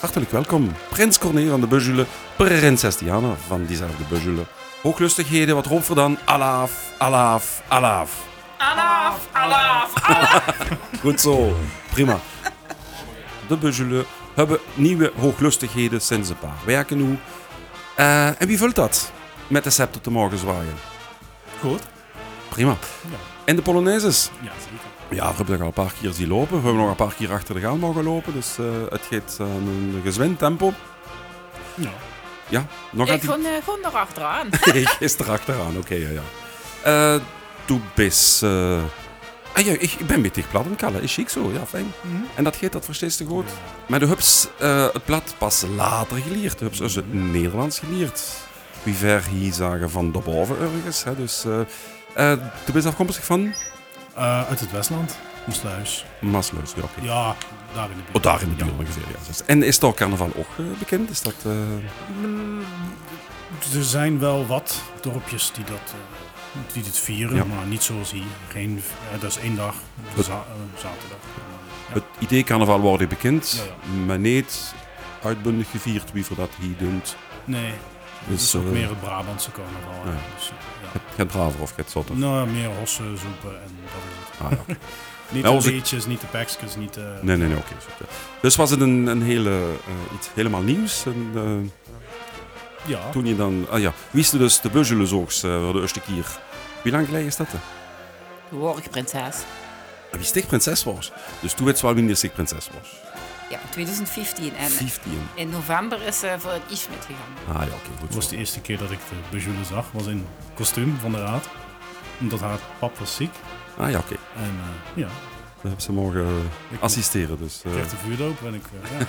Hartelijk welkom, Prins Corné van de Bujule, Prinses Diana van diezelfde Bujule. Hooglustigheden, wat dan? Alaaf, alaaf, alaaf. Alaaf, alaaf, alaaf. Goed zo, prima. De Bujule hebben nieuwe hooglustigheden sinds een paar weken nu. Eh, en wie vult dat? Met de scepter te mogen zwaaien. Goed. Prima. Ja. En de Polonaises? Ja, zeker. Ja, we hebben er al een paar keer zien lopen. We hebben nog een paar keer achter de gaan mogen lopen. Dus eh, het gaat aan een gezwind tempo. Ja. Ja, nog Ik aan die... gewoon, eh, gewoon erachteraan. ik is er achteraan, oké, ja, ja. Eh, du bist... eh, Ah ja, ik, ben met tegen platten kallen. Is chic zo, ja, fijn. En dat gaat, dat versteest je goed. Maar de hubs uh, het plat pas later geleerd. De hubs is het Nederlands geleerd. Wie ver hier zagen van de boven ergens. Hè. Dus uh, uh, du bist afkomstig van? Uh, uit het Westland. Moesluis. Masluis, ja, oké. Ja, daar in de buurt. Oh, daar in de buurt ja. ongeveer, ja. En is daar carnaval ook uh, bekend? Is dat... Uh... Mm, er zijn wel wat dorpjes die dat, die dit vieren, ja. maar niet zoals hier. Geen, dat is één dag, het, za zaterdag. Ja. Het idee carnaval wordt bekend, ja, maar niet uitbundig gevierd wie voor dat hier doet. Nee, dus, is ook uh, meer het Brabantse carnaval. Ja. Dus, ja. Het braver of het zotter? Nou, meer hossen, zoepen en dat is het. Ah, okay. niet nou, de liedjes, niet de packjes, niet de... Nee, nee, nee, oké. Okay. Dus was het een, een hele, uh, iets helemaal nieuws? En, uh, ja. Toen je dan... Ah ja, wist je dus de Beuzelenzoogs uh, voor de eerste keer? Wie lang geleden is dat? Ik prinses. Wie stik prinses was? Dus toen werd wel wanneer stik prinses was? Ja, 2015. En 15. in november is ze voor het iets metgegaan. Ah ja, oké, okay, goed. Het was de eerste keer dat ik de Bejule zag, was in kostuum van de raad. Omdat haar pap was ziek. Ah ja, oké. Okay. En uh, ja. Dan hebben ze mogen uh, assisteren. Dus, uh... Ik kreeg de vuurdoop en ik...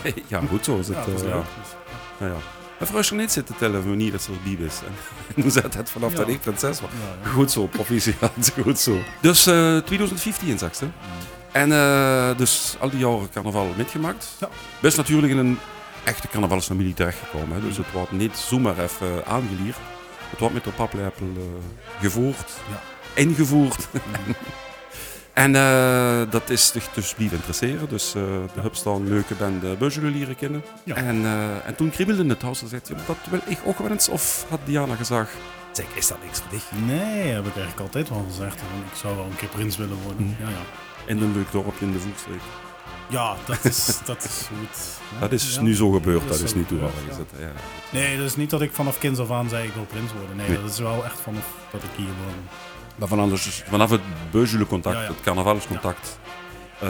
ja. ja, goed zo is het. Ja, het was leuk, ja. dus, ja, ja. En voor als je niet zit te tellen wanneer dat ze erbij is. En hoe zet het vanaf Ja. dat ik prinses was. Ja, ja. Goed zo, proficiat. Goed zo. Dus eh 2015 zegt ze. En eh, dus al die jaren carnaval metgemaakt. Ja. Best natuurlijk in een echte carnavalsfamilie terechtgekomen. Hè. Dus het wordt niet zomaar even aangeleerd. Het wordt met de paplepel eh, gevoerd. Ja. Ingevoerd. Mm. En uh, dat is zich dus blijven interesseren. Dus uh, de hubs dan leuke band Beuzelen leren kennen. Ja. En, en toen kriebelde het huis en zei ja, dat wil ik ook wel eens. Of had Diana gezegd, zeg, is dat niks voor dich? Nee, heb ik eigenlijk altijd wel gezegd. Ik zou wel een keer prins willen worden. Mm. Ja, ja. In een leuk dorpje in de Voegstreek. ja, dat is, dat is goed. Ja, Dat is ja. nu zo gebeurd, Dat dat is niet toevallig. ja. Is het, ja. Nee, dat is niet dat ik vanaf kinds af aan zei ik wil prins worden. Nee, Nee. dat is wel echt vanaf dat ik hier woon. Maar vanaf, dus, vanaf het Beuzelen contact, Ja, ja. het carnavalscontact, uh,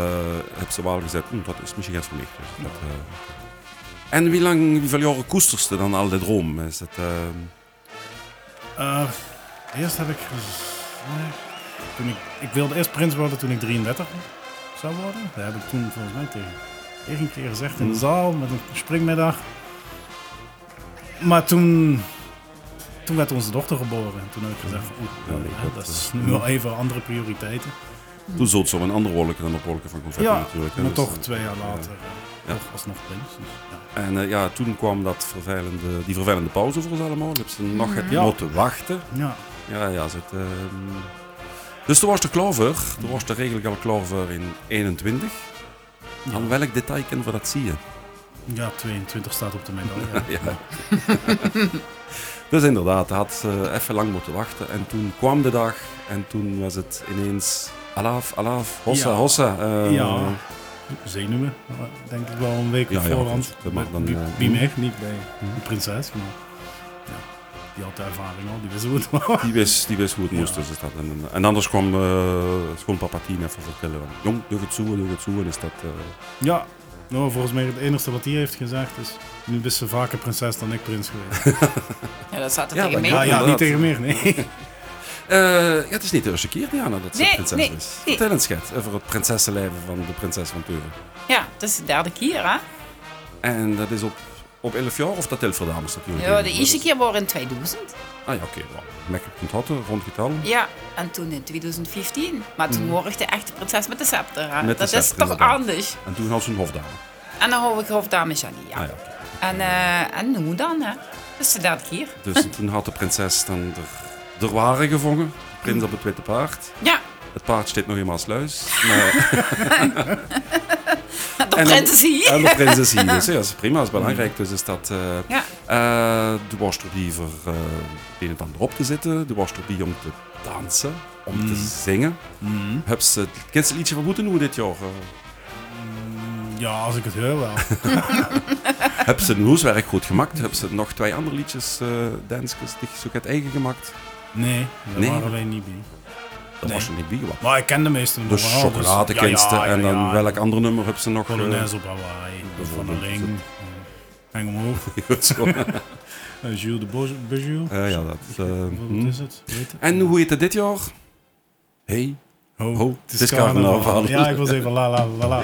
heb ze wel gezegd, dat is misschien iets voor mij. Dus dat, uh, en wie lang, wie veel jaren koesterste dan al de droom? Is het, uh, Uh, eerst heb ik... gez- Nee, toen ik, ik wilde eerst prins worden toen ik 33 zou worden. Dat heb ik toen volgens mij tegen tegen een keer gezegd in de Mm. zaal met een springmiddag. Maar toen, toen werd onze dochter geboren. En toen heb ik gezegd van, oeh, Ja, dat, dat eh, is nu wel even andere prioriteiten. toen zult het zo een andere wolken dan op wolken van confetti Ja, natuurlijk. hè. maar Dus, toch eh, twee jaar later Ja. ja. toch alsnog prins. Dus, ja. En uh, ja, toen kwam dat vervelende, die vervelende pauze voor ons allemaal. Ze nog het Ja. moeten wachten. Ja. Ja, ja. Ze ehm, Dus toen was de klaar voor. Toen was de eigenlijk al klaar voor in 21. Aan welk detail kunnen we dat zien? ja, 22 staat op de medaille. ja. dus inderdaad, hij had uh, even lang moeten wachten. En toen kwam de dag en toen was het ineens... Alaaf, alaaf, hossa, Ja. hossa. eh, Ja. Zenuwen, denk ik wel een week Ja, op ja, voorhand. goed. Dat mag dan, Bij- eh, bij mij, niet bij de prinses. Maar ja, die had de ervaring al, die wist hoe het was. Die wist, die wist hoe het Ja. moest. Dus is dat en, en anders kwam uh, schoonpapa Tien even vertellen. Jong, doe het zo, doe het zo. En is dat... eh, Ja, nou, volgens mij het enige wat hij heeft gezegd is... Nu is ze vaker prinses dan ik prins geweest. Ja, dat zat er Ja, tegen mij. ja, ja, niet tegen meer, nee. Eh, ja, het is niet de eerste keer, Diana, dat ze Nee, prinses nee, is. nee. Vertel eens, schat, over het prinsessenleven van de prinses van Teuren. Ja, dat is de derde keer, hè? En dat is op, op 11 jaar of dat telt voor dames natuurlijk? Ja, de eerste keer was in 2000. Ah ja, oké. Okay, Makkelijk kunt houden, rond getal. Ja, en toen in 2015. Maar toen ik de echte prinses met de scepter. hè. Met de dat scepter, is toch inderdaad. anders. En toen had ze een hofdame. En dan hou ik hoofddame Jannie, ja. Ah ja. En, eh en nu dan, hè? Dat is de derde keer. Dus toen had de prinses dan de, de ware gevangen. De prins op het witte paard. Ja, Het paard steekt nog eenmaal sluis. Maar, dat de En de prinsesie. Dus ja, dat is prima, dat is belangrijk. Dus is dat... eh Ja. eh, de erbij voor eh, het een en ander op te zitten. De was erbij om te dansen, om te zingen. Mhm. Heb ze het kindste liedje van moeten doen dit jaar? eh? Ja, als ik het hoor wel. Heb ze een huiswerk goed gemaakt? Heb ze nog twee andere liedjes, eh dansjes, die ze ook het eigen gemaakt? Nee, daar Nee. waren wij niet bij. Dat Nee. was je niet bij. wat. Maar ik ken de meeste nog De wel, dus- ja, ja, en dan ja, welk andere nummer heb ze nog? eh, Polonaise op Hawaii, Van der bijvoorbeeld. Ling, Hang omhoog, eh, Jules de Bijou. Eh, ja, dat... eh, Wat hm. is het? Weet het? En hoe heet het dit jaar? Hey. Ho, Ho, het is carnaval. Ja, ik was even la la la la.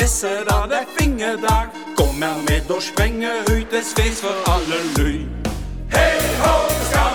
nisse, da det er fingerdag. Kom her med og sprenge ut et sveis for alle ly. Hei ho, skal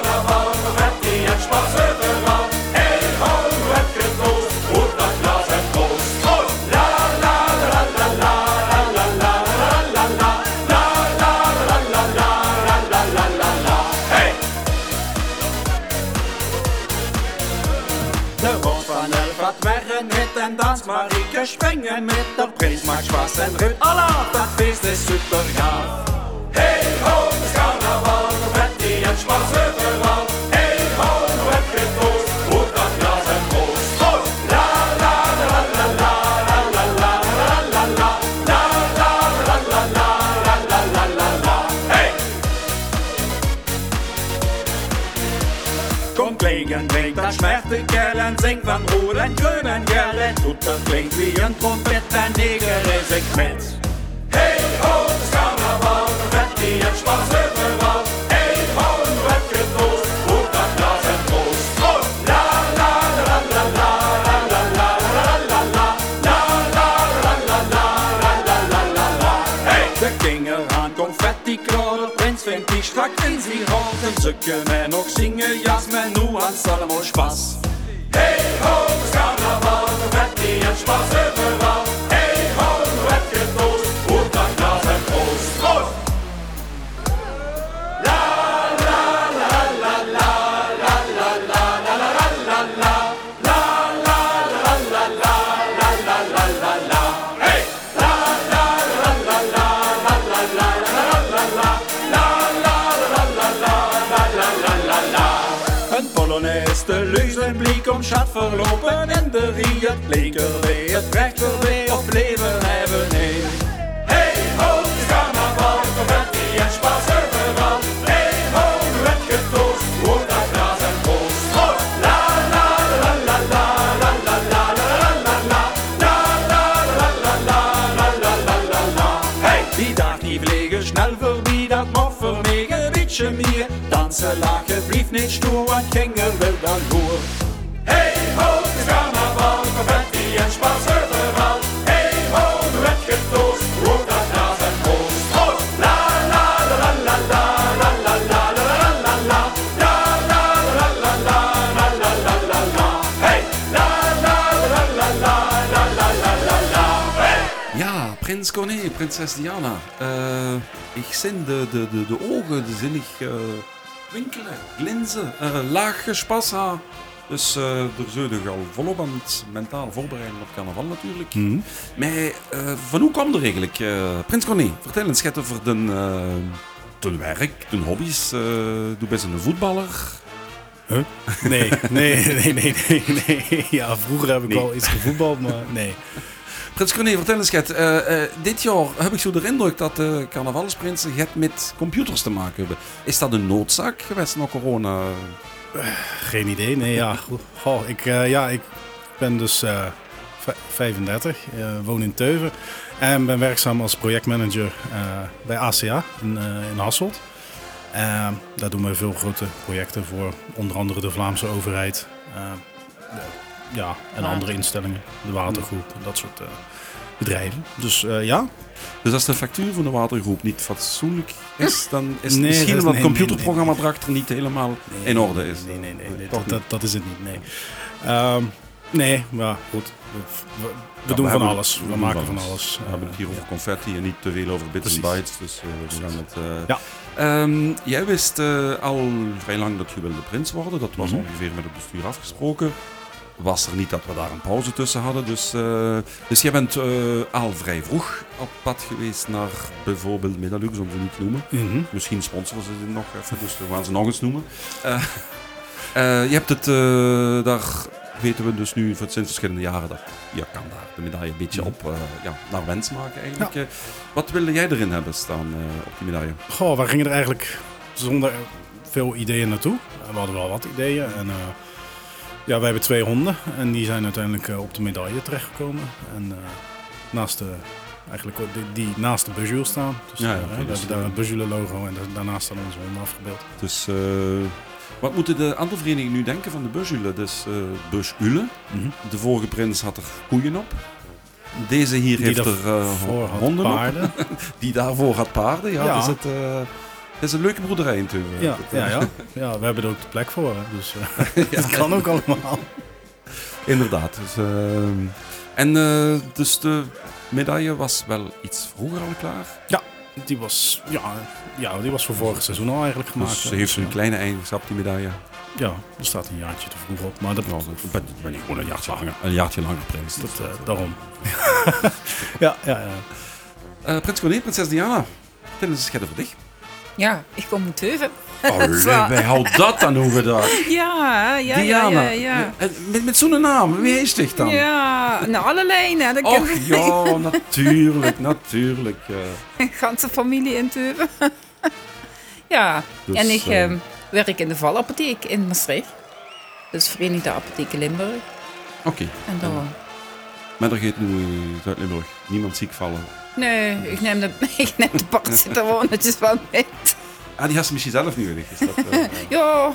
als Marike springen mit der Prisma schwarzen Ripp. Allah, das ist ist super Hey ho, das Karneval, und die ein schwarze Rau. klingt ein Schmertegellen, singt man Roland grünen Gelle, tut das klingt wie ein Trompeter, Negere, Segment. Hey, ho, das Karneval, wird die jetzt Spaß strakt Vinsingraten Søkke mehr noch singe jazz Men nu han salmer Spaß. Hey ho, det skal da være Rett igjen spass overalt prins Corné, prinses Diana. Eh, ik zin de, de, de, de ogen, de zinnig eh, winkelen, glinzen, eh, laag gespas haar. Dus er zullen al volop aan het mentaal voorbereiden op carnaval natuurlijk. Maar eh, van hoe kwam er eigenlijk? prins Corné, vertel eens schet over de, eh de werk, de hobby's. doe best een voetballer. Huh? Nee, nee, nee, nee, nee, nee. Ja, vroeger heb ik Nee. wel iets gevoetbald, maar nee. Prins Corné, vertel eens schet. eh, eh, dit jaar heb ik zo de indruk dat de carnavalsprinsen het met computers te maken hebben. Is dat een noodzaak geweest na corona? Geen idee. Nee, ja. Goh, ik, eh, ja, ik ben dus eh, v- 35, eh, woon in Teuven en ben werkzaam als projectmanager eh, bij ACA in, eh, in Hasselt. Eh, daar doen we veel grote projecten voor, onder andere de Vlaamse overheid eh, ja, en andere instellingen, de watergroep, dat soort eh, bedrijven. Dus eh, ja, Dus als de factuur van de watergroep niet fatsoenlijk is, dan is het Nee, misschien dat is- omdat het nee, nee, computerprogramma erachter niet helemaal in orde is. Nee, nee, nee, nee, Toch dat, dat, dat is het niet. Nee. Ehm, Nee, maar goed. We, we- we Ja, doen we van hebben- alles. we maken van van alles. alles. We hebben het hier over confetti en niet te veel over bits en bytes. Dus eh, we gaan het... eh, Ja. Ehm, jij wist eh, al vrij lang dat je wilde prins worden. Dat was Mhm. ongeveer met het bestuur afgesproken. Was er niet dat we daar een pauze tussen hadden. Dus, eh, dus jij bent eh, al vrij vroeg op pad geweest naar bijvoorbeeld Medalux, om ze niet te noemen. Mhm. Misschien sponsoren ze dit nog even, dus we gaan ze nog eens noemen. Eh, je hebt het, daar weten we dus nu sinds verschillende jaren dat je kan daar de medaille een beetje Mhm. op ja, naar wens maken eigenlijk. Wat wilde jij erin hebben staan op die medaille? Goh, we gingen er eigenlijk zonder veel ideeën naartoe. We hadden wel wat ideeën. En, ja, wij hebben twee honden en die zijn uiteindelijk eh, op de medaille terechtgekomen. En eh, naast de, eigenlijk die, die naast de Bujule staan. Dus, Ja, ja, eh, we dus, hebben daar eh, het Bujule logo en da- daarnaast staan onze honden afgebeeld. Dus wat moeten de andere verenigingen nu denken van de Busule? Dus. Mhm. De vorige prins had er koeien op. Deze hier Die heeft er honden op. paarden. Die daarvoor had paarden. Ja, Ja. Dus het, het is een leuke broederij in Teuven. Ja, ja, ja. ja, we hebben er ook de plek voor. Hè. Dus eh, dat kan ook allemaal. Inderdaad. Dus, ehm, en eh, dus de medaille was wel iets vroeger al klaar. Die was, ja, ja, die was voor vorig seizoen al eigenlijk gemaakt. Dus ze heeft Dus, een kleine eigenschap, die medaille. Ja, er staat een jaartje te vroeg op. Maar dat, Nou, ik ben, ben ik gewoon een jaartje langer, een jaartje langer prins. dat, eh, daarom. ja, ja, ja. Eh, prins Corné, prinses Diana. Vertel eens een voor dich. Ja, ik kom uit Teuven. Zo. wij houden dat dan over daar. Ja, ja, Diana. ja, ja. ja. En Met, met zo'n naam, wie is dich dan? Ja, nou alle lijnen. Dat Och ja, natuurlijk, natuurlijk. eh. ganse familie in Teuven. ja, Dus, en ik eh, ehm, werk in de valapotheek in Maastricht. Dus Verenigde Apotheken Limburg. Oké, En dan... maar er gaat nu in Zuid-Limburg niemand ziek vallen. Nee, ik neem de, ik neem de paracetamolletjes wel mee. Ah, die had ze misschien zelf niet. Is dat, eh, Ja,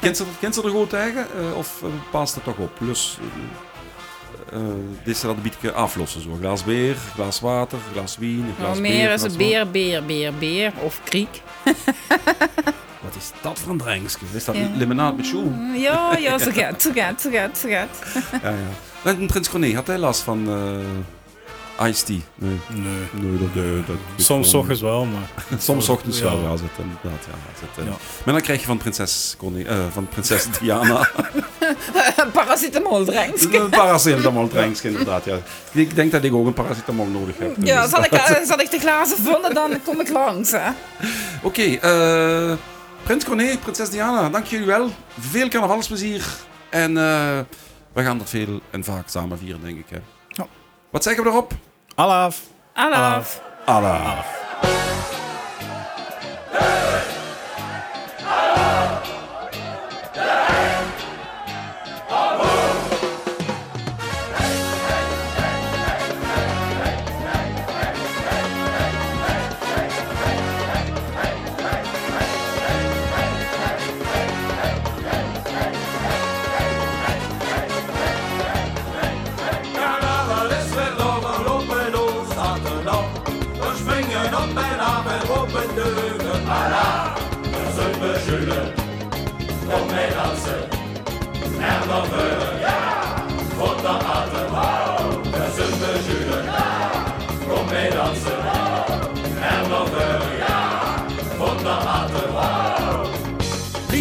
kent, ze, kent ze er goed tegen? eh, of uh, paast het toch op? Plus, uh, dit ze dat een beetje aflossen. Zo. Een glas een glas water, een glas wien, een glas nou, meer is een beer, beer, beer, beer of kriek. Wat is dat voor een drankje? Is dat Ja. limonade met choe? Ja, ja, zo gaat, zo gaat, zo gaat, zo gaat. Ja, ja. En prins Corné, had hij last van uh, iced tea? Nee. Nee. Nee, dat, nee, dat Soms gewoon- ochtends wel, maar... Soms ochtends Ja. wel, ja, zit inderdaad. Ja, zit. Ja. Maar dan krijg je van prinses, Corné, eh, van prinses Diana Paracetamol drinks. een paracetamol drankje, inderdaad. Ja. Ik denk dat ik ook een paracetamol nodig heb. Ja, zal ik, eh, zal ik de glazen vullen, dan kom ik langs. Hè? Oké, eh, prins Corné, prinses Diana, dank jullie wel. Veel carnavalsplezier. En eh, we gaan dat veel en vaak samen vieren, denk ik. Hè. Ja. Wat zeggen we erop? Alaaf. Alaaf. Allah. Carnaval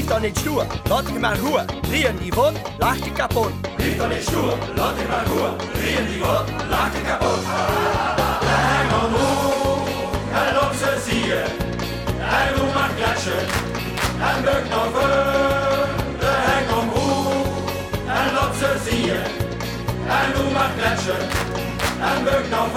Dan niet stoer, laat ik maar roer. Drieën die vod, lach je kapot. Blijf dan niet stoer, laat die maar roer. Drieën die laat je kapot. Hang omhoog, en op ze zie je. Doe maar buk nog voor. De hang omhoog, en op ze zie je. En doe maar kletsen, en buk nog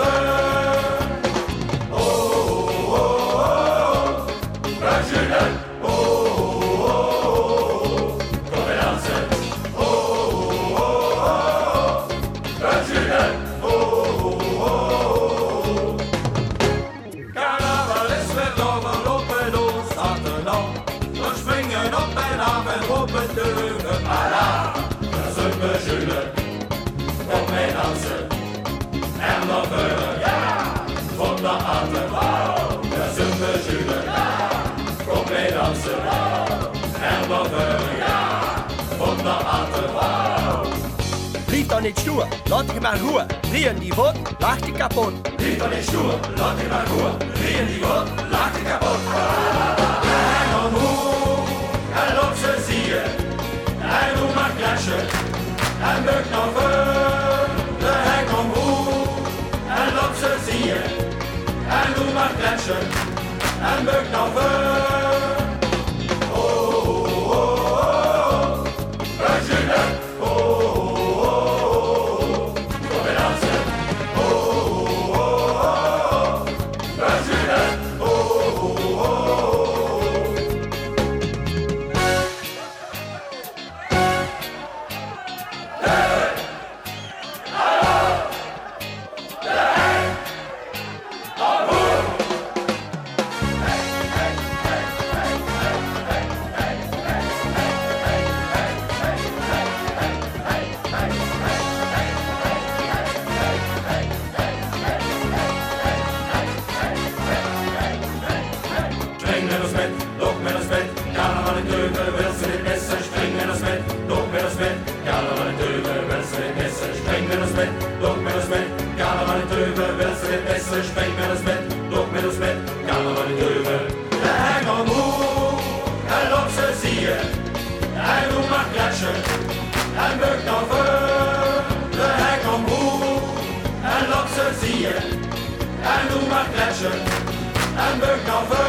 dan niet stoer, laat ik maar goed. Rieën die vod, lacht je kapot. Lief dan niet stoer, laat ik maar goed. Rieën die wat, laat ik kapot. En omhoog, en op ze zie je. En doe maar kletsen, en buk nog voor. De omhoog, en ze zie je. En en buk nog voor. and Bergdorfer.